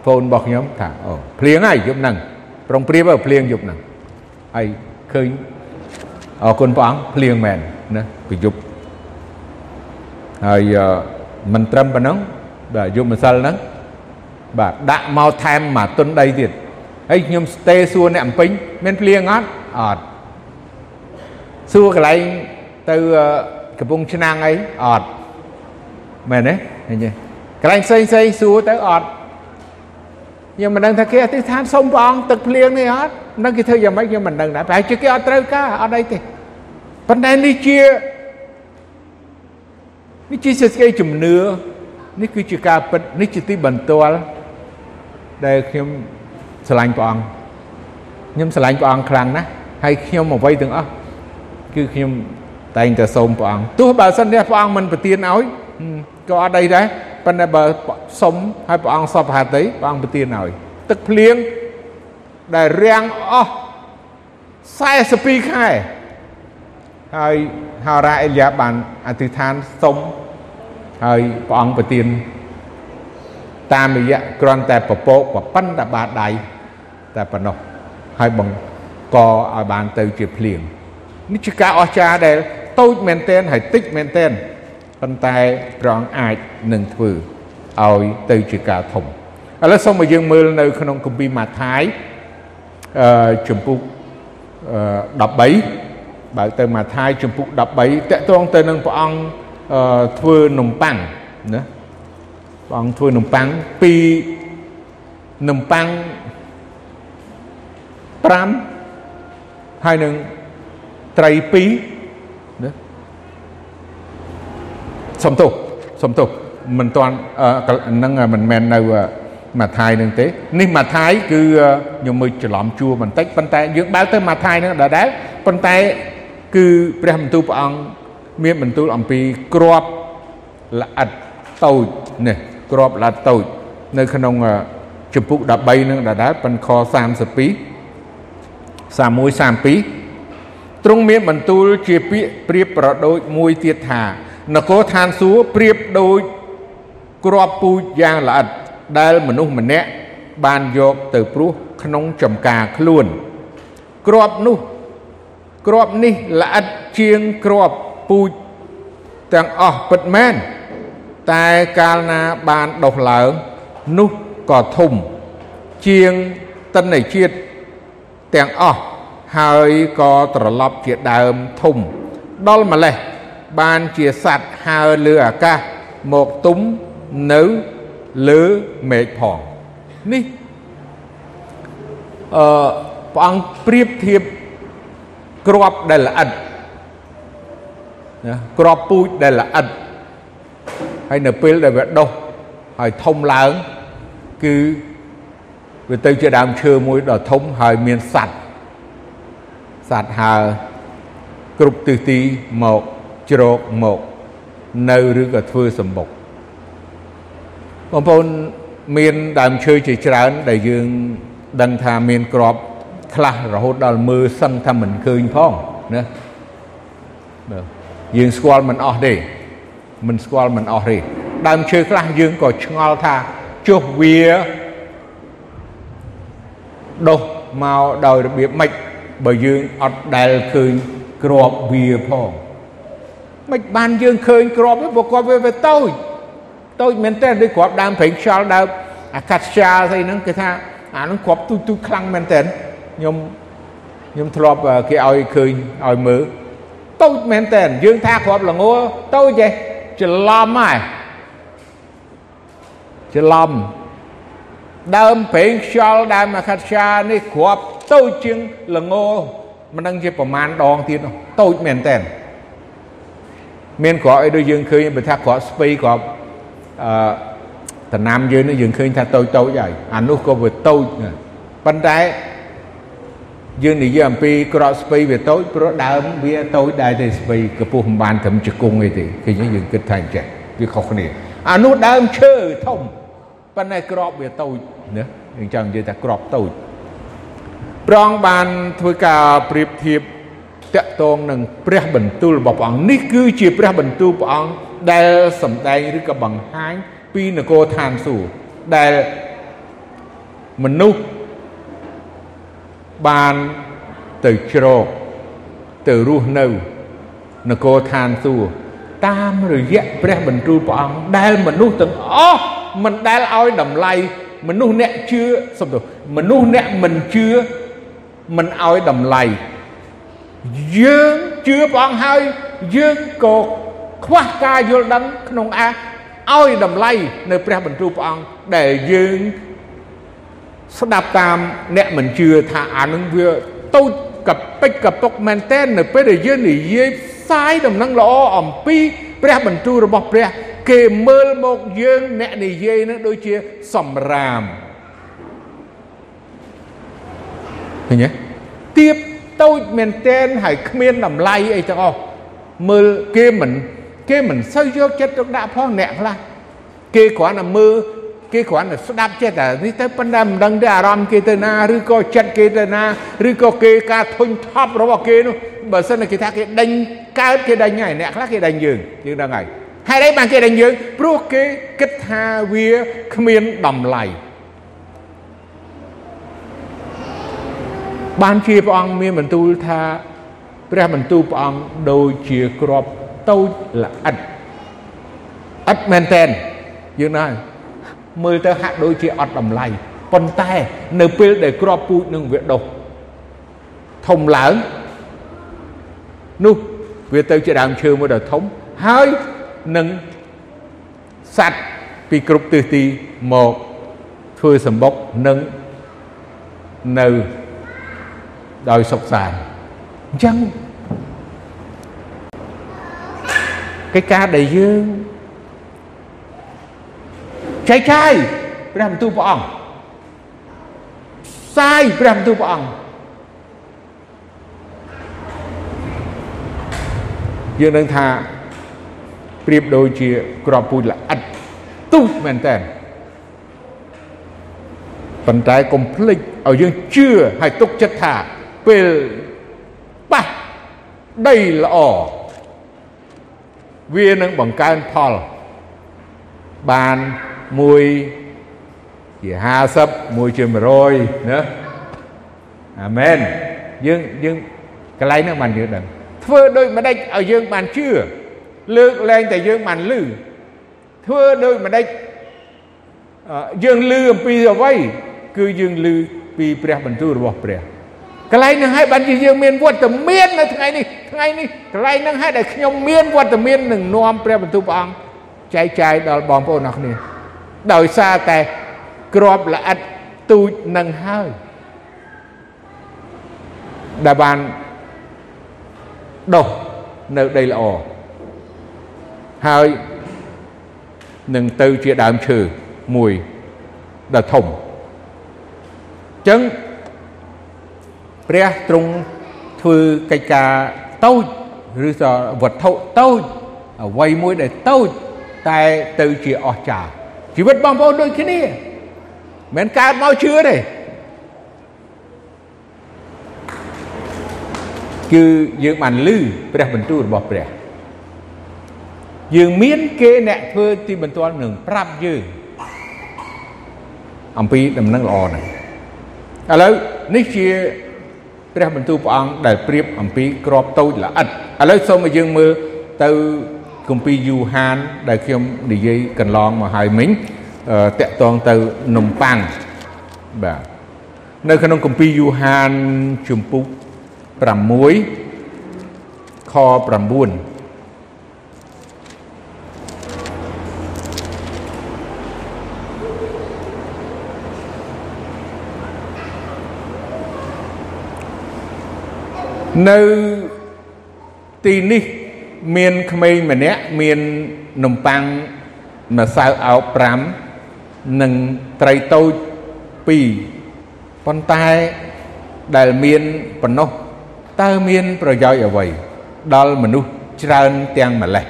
ហ្វូនរបស់ខ្ញុំថាអូភ្លៀងហើយយប់ហ្នឹងប្រុងព្រៀបភ្លៀងយប់ហ្នឹងហើយឃើញអរគុណព្រះអង្គភ្លៀងមែនណាពីយប់ហើយមិនត្រឹមប៉ុណ្ណឹង បាទយកម្សិលហ្នឹងបាទដាក់មកថែមមកទុនដីទៀតហើយខ្ញុំស្ទេសួរអ្នកអំពេញមានភ្លៀងអត់អត់សួរកន្លែងទៅកំពង់ឆ្នាំងអីអត់មែនទេឃើញទេកន្លែងផ្សេងផ្សេងសួរទៅអត់ខ្ញុំមិនដឹងថាគេអធិដ្ឋានសុំព្រះអង្គទឹកភ្លៀងនេះអត់នឹងគេធ្វើយ៉ាងម៉េចខ្ញុំមិនដឹងដែរប្រហែលជាគេអត់ត្រូវការអត់អីទេប៉ុន្តែនេះជានេះជាសេចក្តីជំនឿ នេះគឺជាការពិតនេះជាទីបន្ទាល់ដែលខ្ញុំស្រឡាញ់ព្រះអង្គខ្ញុំស្រឡាញ់ព្រះអង្គខ្លាំងណាស់ហើយខ្ញុំអ្វីទាំងអស់គឺខ្ញុំតែងតែសូមព្រះអង្គទោះបើសិនជាព្រះអង្គមិនប្រទានឲ្យក៏អត់អីដែរប៉ុន្តែបើសុំឲ្យព្រះអង្គសពហតិព្រះអង្គប្រទានឲ្យទឹកភ្លៀងដែលរាំងអស់42ខែហើយហោរ៉ាអេលយ៉ាបានអធិដ្ឋានសុំ ហើយព្រះអង្គប្រទានតាមរយៈគ្រាន់តែពពកប្រប៉ិនតែបាតដៃតែប៉ុណ្ណោះហើយបង្កឲ្យបានទៅជាភ្លៀងនេះជាការអស្ចារ្យដែលតូចមែនទែនហើយតិចមែនទែនប៉ុន្តែព្រះអង្គអាចនឹងធ្វើឲ្យទៅជាការធំឥឡូវសូមឲ្យយើងមើលនៅ ក្នុងគម្ពីរម៉ាថាយអឺជំពូក13បើទៅម៉ាថាយជំពូក13តកតងទៅនឹងព្រះអង្គ ធ្វើនំប៉័ងណាព្រះអង្គធ្វើនំប៉័ងពីនំប៉័ង5ហើយនឹងត្រី2ណាសំទោសសំទោសមិនតាន់នឹងមិនមែននៅម៉ាថាយនឹងទេនេះម៉ាថាយគឺខ្ញុំមើលច្រឡំជួរបន្តិចប៉ុន្តែយើងបើកទៅម៉ាថាយនឹងដដែលប៉ុន្តែគឺព្រះបន្ទូលព្រះអង្គ មានបន្ទូលអំពីក្របល្អិតតូចនេះក្របល្អិតតូច នៅក្នុងជំពូក13នឹងដដែលប៉ុនខ32 31 32ទ្រង់មានបន្ទូលជាពាក្យប្រៀបប្រដូចមួយទៀតថានគរឋានសួគ៌ប្រៀបដូចក្របពូជយ៉ាងល្អិតដែលមនុស្សម្នាក់បានយកទៅព្រោះក្នុងចំការខ្លួន ក្របនោះក្របនេះល្អិតជាងក្រប ពូជទាំងអស់ពិតមែនតែកាលណាបានដុះឡើងនោះក៏ធំជាងតិនជាតិទាំងអស់ហើយក៏ត្រឡប់ជាដើមធំដល់ម្លេះបានជាសัตว์ហើរលើអាកាសមកទុំនៅលើមេឃផងនេះអឺព្រះអង្គប្រៀបធៀបក្របដែលល្អិត ណាក្របពូជដែលល្អិតហើយនៅពេលដែលវាដុះហើយធំឡើងគឺវាទៅជាដើមឈើមួយដ៏ធំហើយមានសัตว์សัตว์ហើគ្រប់ទិសទីមកជ្រកមកនៅឬក៏ធ្វើសម្បុកបងប្អូនមានដើមឈើជាច្រើន ដែលយើងដឹងថាមានក្របខ្លះរហូតដល់មើលសឹងថាមិនឃើញផងណា យើងស្គាល់មិនអស់ទេមិនស្គាល់មិនអស់ទេដើមឈើខ្លះយើងក៏ឆ្ងល់ថាចុះវាដុះមកដោយរបៀបម៉េចបើយើងអត់ដែលឃើញក្របវាផងមិនបានយើងឃើញក្របវាព្រោះគាត់វាវាតូចតូចមែនតើដូចគ្រាប់ដើមប្រេងខ្យល់ដើមអាកាសស្យាស្អីហ្នឹងគេថាអាហ្នឹងគ្រាប់ទូទូខ្លាំងមែនតើខ្ញុំខ្ញុំធ្លាប់គេឲ្យឃើញឲ្យមើល តូចមែនតើយើងថាគ្រាប់ល្ងតូចទេច្រឡំហើយច្រឡំដើមប្រេងខ្យល់ដើមអាកាសស្យានេះគ្រាប់តូចជាងល្ងមិនដឹងជាប្រមាណដងទៀតតូចមែនតើមានគ្រាប់អីដូចយើងឃើញបើថាគ្រាប់ស្ពៃគ្រាប់អឺតំណាំយើងនេះយើងឃើញថាតូចតូចហើយអានោះក៏វាតូចប៉ុន្តែ យើងនិយាយអំពីក្រកស្ពៃវាតូចព្រោះដើមវាតូចដែរទេស្ពៃកពុះមិនបានត្រឹមជង្គង់អីទេឃើញយើងគិតថាអញ្ចឹងវាខុសគ្នាអានោះដើមឈើធំប៉ុន្តែក្របវាតូចណាយើងចង់និយាយថាក្របតូចប្រងបានធ្វើការប្រៀបធៀបតកតងនឹងព្រះបន្ទូលរបស់ព្រះអង្គនេះគឺជាព្រះបន្ទូលព្រះអង្គដែលសម្ដែងឬក៏បង្ហាញពីនគរឋានសួគ៌ដែលមនុស្ស បានទៅជ្រកទៅរស់នៅនគរឋានសួគ៌តាមរយៈព្រះបន្ទូលព្រះអង្គដែលមនុស្សទាំងអស់មិនដែលឲ្យតម្លៃមនុស្សអ្នកជឿសំទោសមនុស្សអ្នកមិនជឿមិនឲ្យតម្លៃយើងជឿព្រះអង្គហើយយើងក៏ខ្វះការយល់ដឹងក្នុងអាឲ្យតម្លៃនៅព្រះបន្ទូលព្រះអង្គដែលយើង ស្ដាប់តាមអ្នកមិនជឿថាអានឹងវាតូចកពេចកពុកមែនតែននៅពេលដែលយើងនិយាយផ្សាយដំណឹងល្អអំពីព្រះបន្ទូលរបស់ព្រះ គេមើលមកយើងអ្នកនិយាយនឹងដូចជាសម្រាមឃើញទេទៀបតូចមែនតែនហើយគ្មានតម្លៃអីទាំងអស់មើលគេមិនគេមិនសូវយកចិត្តទុកដាក់ផងអ្នកខ្លះគេគ្រាន់តែមើល គេគ្រាន់តែស្ដាប់ចិត្តតែនេះទៅប៉ុន្តែមិនដឹងទេអារម្មណ៍គេទៅណាឬក៏ចិត្តគេទៅណាឬក៏គេការធុញថប់របស់គេនោះបើសិនគេថាគេដេញកើតគេដេញហើយអ្នកខ្លះគេដេញយើងយើងដឹងហើយហេតុអីបានគេដេញយើងព្រោះគេគិតថាវាគ្មានតម្លៃបានជាព្រះអង្គមានបន្ទូលថាព្រះបន្ទូលព្រះអង្គដូចជាក្របតូចល្អិតឥតមែនតែនយើងណា មើលទៅហាក់ដូចជាអត់តម្លៃប៉ុន្តែនៅពេលដែលក្របពូជនឹងវាដុះធំឡើងនោះវាទៅជាដើមឈើមួយដ៏ធំហើយនឹងសัตว์ពីគ្រប់ទិសទីមកធ្វើសម្បុកនឹងនៅដោយសុខសាន្តអញ្ចឹងកិច្ចការដែលយើង ចែកចាយព្រះបន្ទូលព្រះអង្គផ្សាយព្រះបន្ទូលព្រះអង្គយើងនឹងថាប្រៀបដូចជាក្របពូជល្អិតទុះមែនតើប៉ុន្តែកុំភ្លេចឲ្យយើងជឿហើយទុកចិត្តថាពេលប៉ះដីល្អវានឹងបង្កើនផលបាន មួយជា50មួយជា100ណាអាមែនយើងយើងកន្លែងហ្នឹងបានយើងដឹងធ្វើដូចម្ដេចឲ្យយើងបានជឿលើកលែងតែយើងបានលឺធ្វើដូចម្ដេចយើងលឺអំពីអ្វីគឺយើងលឺពីព្រះបន្ទូលរបស់ព្រះកន្លែងហ្នឹងឲ្យបានជាយើងមានវត្តមាននៅថ្ងៃនេះថ្ងៃនេះកន្លែងហ្នឹងឲ្យដែលខ្ញុំមានវត្តមាននឹងនាំព្រះបន្ទូលព្រះអង្គចែកចាយដល់បងប្អូនអរគ្នា ដោយសារតែក្របល្អិតទូចនឹងហើយដែលបានដុះនៅដីល្អហើយនឹងទៅជាដើមឈើមួយដ៏ធំអញ្ចឹងព្រះទ្រង់ធ្វើកិច្ចការតូចឬក៏វត្ថុតូចអ្វីមួយដែលតូចតែទៅជាអស្ចារ្យ ជីវិតបងប្អូនដូចគ្នាមិនកើតមកជឿទេគឺយើងបានលឺព្រះបន្ទូលរបស់ព្រះយើងមានគេអ្នកធ្វើទីបន្ទាល់នឹងប្រាប់យើងអំពីដំណឹងល្អហ្នឹងឥឡូវនេះជាព្រះបន្ទូលព្រះអង្គដែលប្រៀបអំពីក្របតូចល្អិតឥឡូវសូមឲ្យយើងមើលទៅ គម្ពីរយូហាន ដែលខ្ញុំនិយាយកន្លងមកហើយមិញតកតងទៅនំប៉័ងបាទនៅក្នុងគម្ពីរយូហានជំពូក6ខ9នៅទីនេះ មានក្មេងម្នាក់មាននំប៉័ងម្សៅអោប5និងត្រីតូច2ប៉ុន្តែដែលមានប៉ុណ្ណោះតើមានប្រយោជន៍អ្វីដល់មនុស្សច្រើនទាំងម្លេះ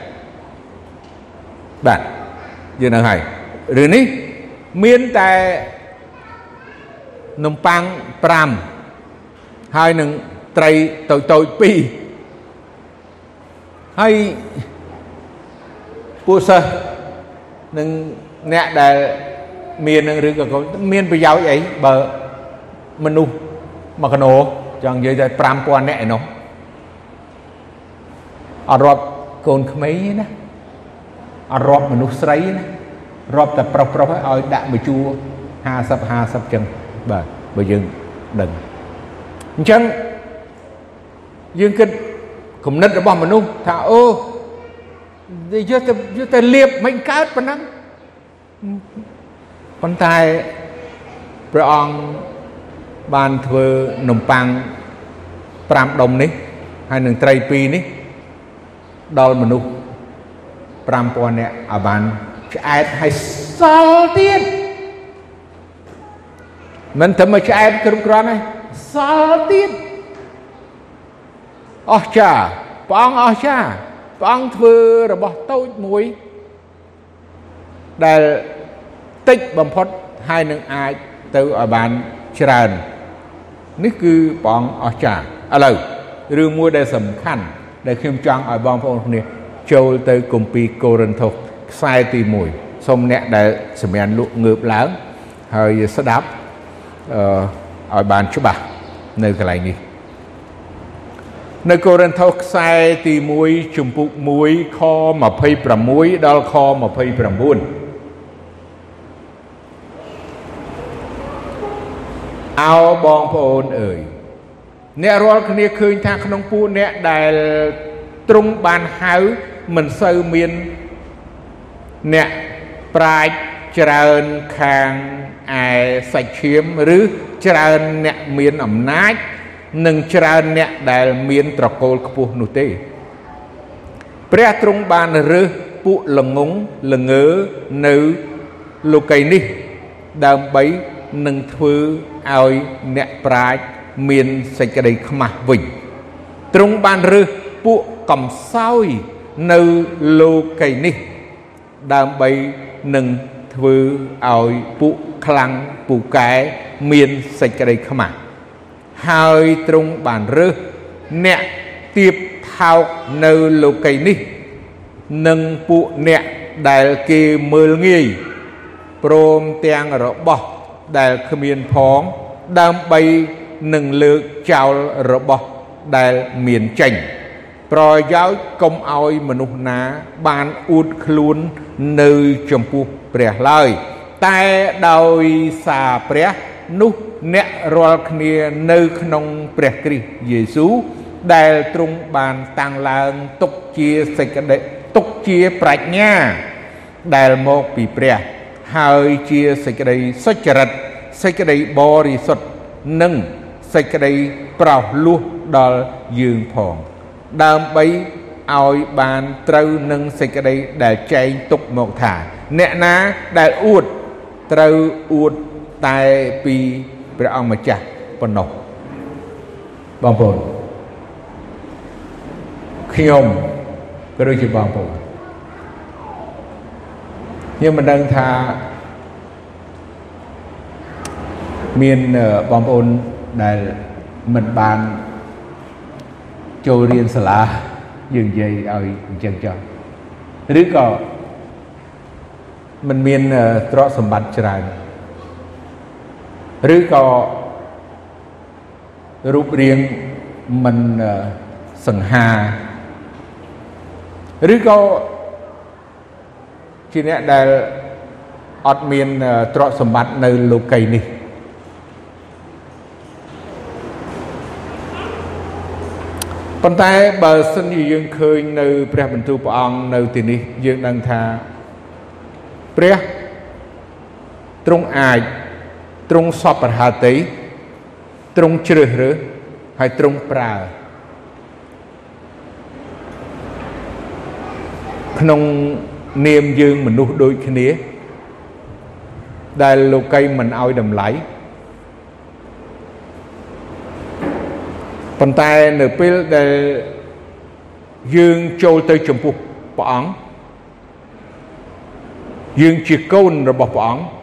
បាទយើងនៅហើយរឿងនេះមានតែនំប៉័ង5ហើយនឹងត្រីតូចតូចពីរ ហើយពួកសិស្សនឹងអ្នកដែលមាននឹងឬក៏មានប្រយោជន៍អីបើមនុស្សមកកណោចង់និយាយតែ5000នាក់ឯនោះអត់រាប់កូនក្មេងទេណាអត់រាប់មនុស្សស្រីណារាប់តែប្រុសប្រុសឲ្យដាក់មួយជួរ50 50ចឹងបាទបើយើងដឹងអញ្ចឹងយើងគិត គំនិតរបស់មនុស្សថាអូយកទៅយកទៅលៀបមិនកើតប៉ុណ្ណឹងប៉ុន្តែព្រះអង្គបានធ្វើនំប៉័ង5ដុំនេះហើយនឹងត្រី2នេះដល់មនុស្ស5000នាក់ឲ្យបានឆ្អែតហើយសល់ទៀតមិនតែមកឆ្អែតគ្រប់គ្រាន់ទេសល់ទៀត អស្ចារ្យព្រះអង្គអស្ចារ្យព្រះអង្គធ្វើរបស់តូចមួយដែលតិចបំផុតហើយនឹងអាចទៅឲ្យបានច្រើននេះគឺព្រះអង្គអស្ចារ្យឥឡូវរឿងមួយដែលសំខាន់ដែលខ្ញុំចង់ឲ្យបងប្អូនគ្នាចូលទៅគម្ពីរកូរិនថូសខ្សែទី1សូមអ្នកដែលសម្ញានលក់ងើបឡើងហើយស្ដាប់អឺឲ្យបានច្បាស់នៅកន្លែងនេះ នៅកូរិនថូសខ្សែទី1ជំពូក1ខ26ដល់ខ29អោបងប្អូនអើយអ្នករាល់គ្នាឃើញថាក្នុងពួកអ្នកដែលទ្រង់បានហៅមិនសូវមានអ្នកប្រាជ្ញច្រើនខាងឯសាច់ឈាមឬច្រើនអ្នកមានអំណាច និងច្រើនអ្នកដែលមានត្រកូលខ្ពស់នោះទេ ព្រះទ្រង់បានរើសពួកល្ងងល្ងើនៅលោកីនេះ ដើម្បីនឹងធ្វើឲ្យអ្នកប្រាជ្ញមានសេចក្តីខ្មាស់វិញទ្រង់បានរើសពួកកំសោយនៅលោកីនេះ ដើម្បីនឹងធ្វើឲ្យពួកខ្លាំងពូកែមានសេចក្តីខ្មាស់ ហើយទ្រង់បានរើសអ្នកទៀបថោកនៅលោកីនេះ និងពួកអ្នកដែលគេមើលងាយព្រមទាំងរបស់ដែលគ្មានផងដើម្បីនឹងលើកចោលរបស់ដែលមានចេញប្រយោជន៍កុំឲ្យមនុស្សណាបានអួតខ្លួននៅចំពោះព្រះឡើយតែដោយសារព្រះ នោះអ្នករាល់គ្នានៅក្នុងព្រះគ្រីស្ទយេស៊ូវដែលទ្រង់បានតាំងឡើងទុកជាសេចក្តីទុកជាប្រាជ្ញា ដែលមកពីព្រះ ហើយជាសេចក្តីសុចរិតសេចក្តីបរិសុទ្ធនិងសេចក្តីប្រោសលោះដល់យើងផង ដើម្បីឲ្យបានត្រូវនឹងសេចក្តីដែលចែងទុកមកថា អ្នកណាដែលអួតត្រូវអួត តែពីព្រះអង្គម្ចាស់ប៉ុណ្ណោះបងប្អូនខ្ញុំក៏ដូចជាបងប្អូនខ្ញុំមិនដឹងថាមានបងប្អូនដែលមិនបានចូលរៀនសាលាយើងនិយាយឲ្យអញ្ចឹងចុះឬក៏มันមានទ្រព្យសម្បត្តិច្រើន ឬក៏រូបរាងមិនសង្ហាឬក៏ជាអ្នកដែលអត់មានទ្រព្យសម្បត្តិនៅលោកីនេះប៉ុន្តែបើសិនជាយើងឃើញនៅ ព្រះបន្ទូលព្រះអង្គនៅទីនេះយើងដឹងថាព្រះទ្រង់អាច ទ្រង់សពប្រហាតីទ្រង់ជ្រើសរើសហើយទ្រង់ប្រើក្នុងនាមយើងមនុស្សដូចគ្នា ដែលលោកីមិនឲ្យតម្លៃប៉ុន្តែនៅពេលដែលយើងចូលទៅចំពោះព្រះអង្គយើងជាកូនរបស់ព្រះអង្គ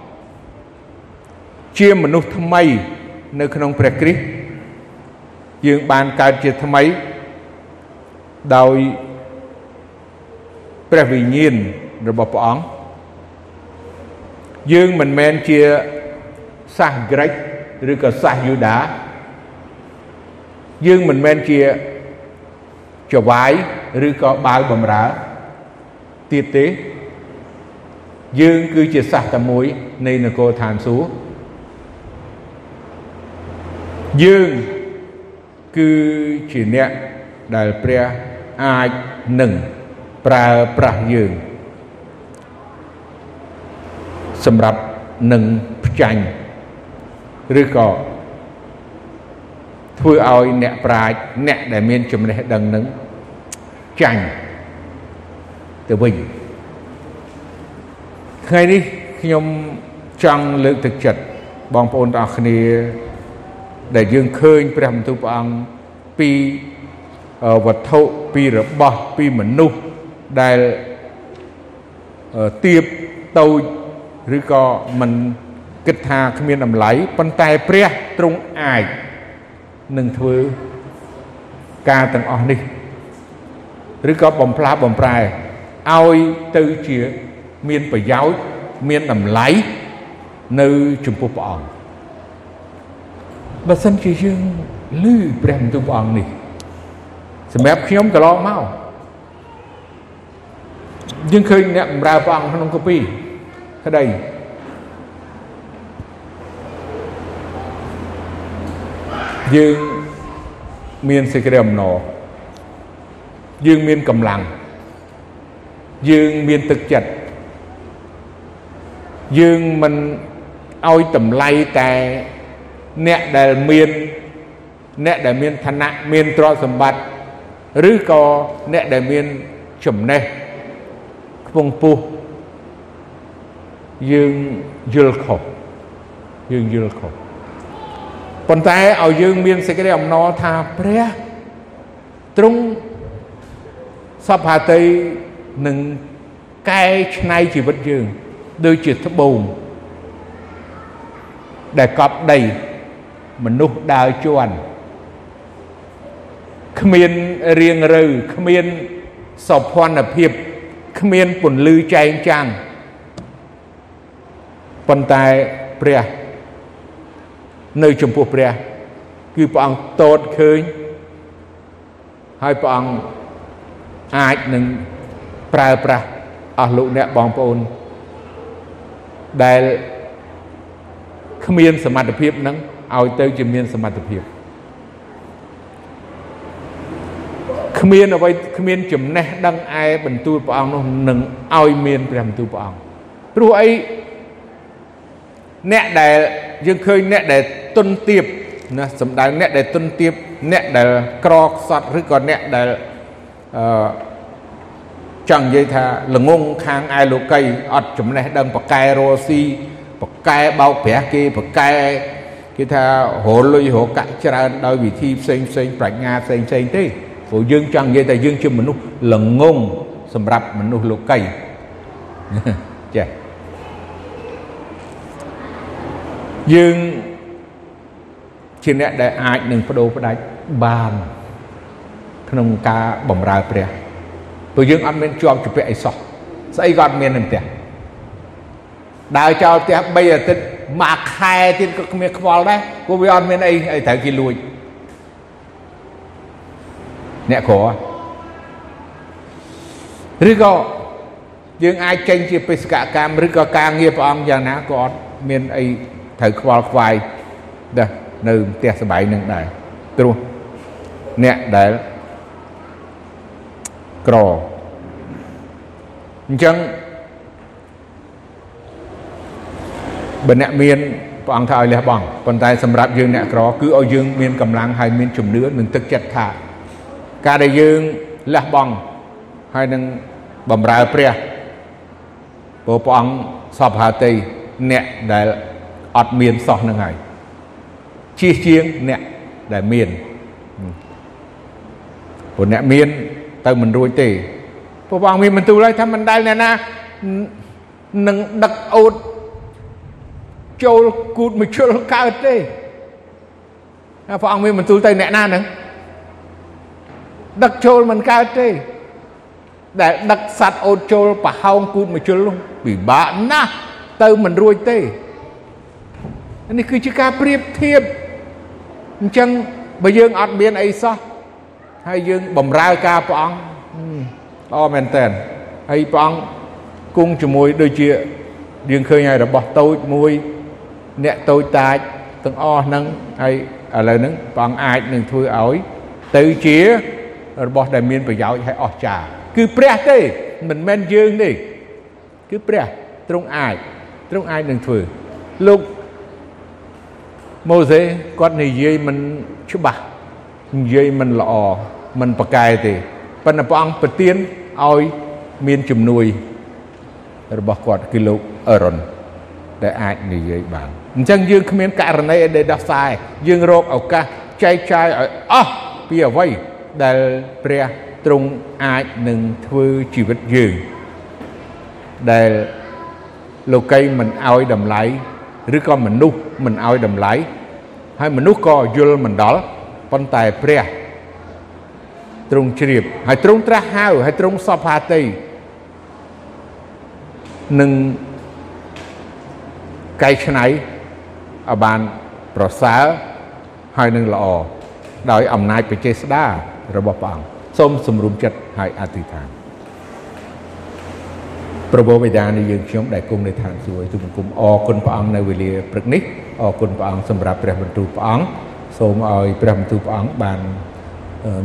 ជាមនុស្សថ្មី នៅក្នុងព្រះគ្រីស្ទយើងបានកើតជាថ្មី ដោយព្រះវិញ្ញាណរបស់ព្រះអង្គយើងមិនមែនជាសាសក្រិចឬក៏សាសយូដាយើងមិនមែនជាចវាយឬក៏បាវបំរើទៀតទេយើងគឺជាសាសតែមួយនៃនគរឋានសួគ៌ យើងគឺជាអ្នកដែលព្រះអាចនឹងប្រើប្រាស់យើងសម្រាប់នឹងផ្ចាញ់ឬក៏ធ្វើឲ្យអ្នកប្រាជ្ញអ្នកដែលមានចំណេះដឹងនឹងចាញ់ទៅវិញថ្ងៃនេះខ្ញុំចង់លើកទឹកចិត្តបងប្អូនទាំងអស់គ្នា ដែលយើងឃើញព្រះបន្ទូលព្រះអង្គពីវត្ថុពីរបស់ពីមនុស្សដែលទៀបតូចឬក៏មិនគិតថាគ្មានតម្លៃប៉ុន្តែព្រះទ្រង់អាចនឹងធ្វើការទាំងអស់នេះឬក៏បំផ្លាស់បំប្រែឲ្យទៅជាមានប្រយោជន៍មានតម្លៃនៅចំពោះព្រះអង្គ បើសិនជាយើងឮព្រះបន្ទូលព្រះអង្គនេះសម្រាប់ខ្ញុំកន្លងមកយើងឃើញអ្នកបម្រើព្រះអង្គក្នុងកពីក្តីយើងមានសេចក្តីអំណរយើងមានកម្លាំងយើងមានទឹកចិត្តយើងមិនឲ្យតម្លៃតែ អ្នកដែលមានអ្នកដែលមានឋានៈមានទ្រព្យសម្បត្តិឬក៏អ្នកដែលមានចំណេះខ្ពង់ពោះយើងយល់ខុសយើងយល់ខុសប៉ុន្តែឲ្យយើងមានសេចក្តីអំណរថាព្រះទ្រង់សពហាតីនឹងកែច្នៃជីវិតយើង ដូចជាត្បូងដែលកប់ដី មនុស្សដើរជន់គ្មានរៀងរូវគ្មានសោភ័ណភាពគ្មានពន្លឺចែងចាំងប៉ុន្តែព្រះនៅចំពោះព្រះ គឺព្រះអង្គតតឃើញហើយព្រះអង្គអាចនឹងប្រើប្រាស់អស់លោកអ្នកបងប្អូន ដែលគ្មានសមត្ថភាពនឹង ឲ្យទៅជាមានសមត្ថភាពគ្មានអ្វីគ្មានចំណេះដឹងឯបន្ទូលព្រះអង្គនោះនឹងឲ្យមានព្រះបន្ទូលព្រះអង្គព្រោះអីអ្នកដែលយើងឃើញអ្នកដែលទុនទៀបណាសំដៅអ្នកដែលទុនទៀបអ្នកដែលក្រខ្សត់ឬក៏អ្នកដែលអឺចង់និយាយថាល្ងងខាងឯលោកីអត់ចំណេះដឹងបកែរស់ស៊ីបកែបោកប្រាស់គេបកែ គេថារលុយរកាក់ច្រើនដោយវិធីផ្សេងផ្សេងប្រាជ្ញាផ្សេងផ្សេងទេព្រោះយើងចង់និយាយថាយើងជាមនុស្សល្ងងសម្រាប់មនុស្សលោកីចេះយើងជាអ្នកដែលអាចនឹងបដូរផ្ដាច់បានក្នុងការបំរើព្រះព្រោះយើងអត់មានជាប់ជាពាក់អីសោះស្អីក៏អត់មាននៅផ្ទះដើរចោលផ្ទះ3អាទិត្យ មួយខែទៀតក៏គ្មានខ្វល់ដែរព្រោះវាអត់មានអីអីត្រូវគេលួចអ្នកក្រឬក៏យើងអាចចេញជាបេសកកម្មឬក៏ការងារព្រះអង្គយ៉ាងណាក៏អត់មានអីត្រូវខ្វល់ខ្វាយដែរនៅផ្ទះសបាយនឹងដែរព្រោះអ្នកដែលក្រអញ្ចឹង បើអ្នកមានព្រះអង្គថាឲ្យលះបង់ប៉ុន្តែសម្រាប់យើងអ្នកក្រគឺឲ្យយើងមានកម្លាំងហើយមានជំនឿនិងទឹកចិត្តថាការដែលយើងលះបង់ហើយនឹងបំរើព្រះព្រោះព្រះអង្គសពហាតីអ្នកដែលអត់មានសោះនឹងហើយជៀសជាងអ្នកដែលមានព្រោះអ្នកមានទៅមិនរួចទេព្រះអង្គមានបន្ទូលហើយថាមិនដែលអ្នកណានឹងដឹកអូត ចូលគូតមួយជលកើតទេព្រះអង្គមានបន្ទូលទៅអ្នកណាហ្នឹងដឹកចូលមិនកើតទេ ដែលដឹកសัตว์អូតចូលប្រហោងគូតមួយជលនោះពិបាកណាស់ទៅមិនរួចទេនេះគឺជាការប្រៀបធៀបអញ្ចឹងបើយើងអត់មានអីសោះហើយយើងបំរើការព្រះអង្គល្អមែនតើហើយព្រះអង្គគង់ជាមួយដូចជាយើងឃើញហើយរបស់តូចមួយ អ្នកតូចតាចទាំងអស់ហ្នឹងហើយឥឡូវហ្នឹងព្រះអង្គអាចនឹងធ្វើឲ្យទៅជារបស់ដែលមានប្រយោជន៍ឲ្យអស្ចារ្យគឺព្រះទេមិនមែនយើងទេគឺព្រះទ្រង់អាចទ្រង់អាចនឹងធ្វើលោកម៉ូសេគាត់និយាយមិនច្បាស់និយាយមិនល្អមិនប្រកែទេប៉ុន្តែព្រះអង្គប្រទានឲ្យមានជំនួយរបស់គាត់គឺលោកអឺរ៉ុនដែលអាចនិយាយបាន អញ្ចឹងយើងគ្មានករណីឲ្យដោះស្រាយយើងរកឱកាសចែកចាយឲ្យអស់ពីអ្វីដែលព្រះទ្រង់អាចនឹងធ្វើជីវិតយើងដែលលោកីមិនឲ្យតម្លៃឬក៏មនុស្សមិនឲ្យតម្លៃហើយមនុស្សក៏យល់មិនដល់ប៉ុន្តែព្រះទ្រង់ជ្រាបហើយទ្រង់ត្រាស់ហៅហើយទ្រង់សពហាតីនឹងកែច្នៃ ឲ្យបានប្រសើរហើយនឹងល្អដោយអំណាចបច្ចេស្តារបស់ព្រះអង្គសូមសម្រុំចិត្តហើយអធិដ្ឋានប្រពោបិតានៃយើងខ្ញុំដែលគង់នៅឋានសួគ៌ទូបង្គំអរគុណព្រះអង្គនៅវេលាព្រឹកនេះអរគុណព្រះអង្គសម្រាប់ព្រះបន្ទូលព្រះអង្គសូមឲ្យព្រះបន្ទូលព្រះអង្គបាន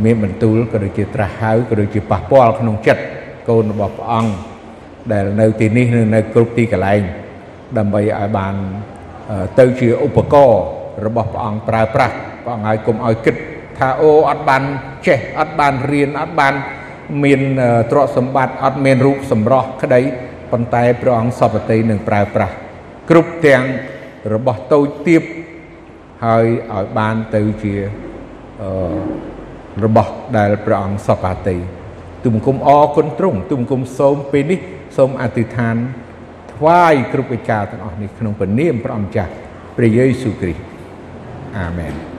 មានបន្ទូលក៏ដូចជាត្រាស់ហៅក៏ដូចជាប៉ះពាល់ក្នុងចិត្តកូនរបស់ព្រះអង្គដែលនៅទីនេះនិងនៅគ្រប់ទីកន្លែងដើម្បីឲ្យបាន ទៅជាឧបករណ៍របស់ព្រះអង្គប្រើប្រាស់ព្រះអង្គឲ្យកុំឲ្យគិតថាអូអត់បានចេះអត់បានរៀនអត់បានមានទ្រព្យសម្បត្តិអត់មានរូបសម្រស់ក្តីប៉ុន្តែព្រះអង្គសពតិនឹងប្រើប្រាស់គ្រប់ទាំងរបស់តូចទៀបហើយឲ្យបានទៅជាអឺរបស់ដែលព្រះអង្គសពតិទុំគុំអរគុណទ្រង់ទុំគុំសូមពេលនេះសូមអធិដ្ឋាន ថ្វាយគ្រប់វិការទាំងអស់នេះក្នុងព្រះនាមព្រះអង្គម្ចាស់ព្រះយេស៊ូវគ្រីស្ទអាមែន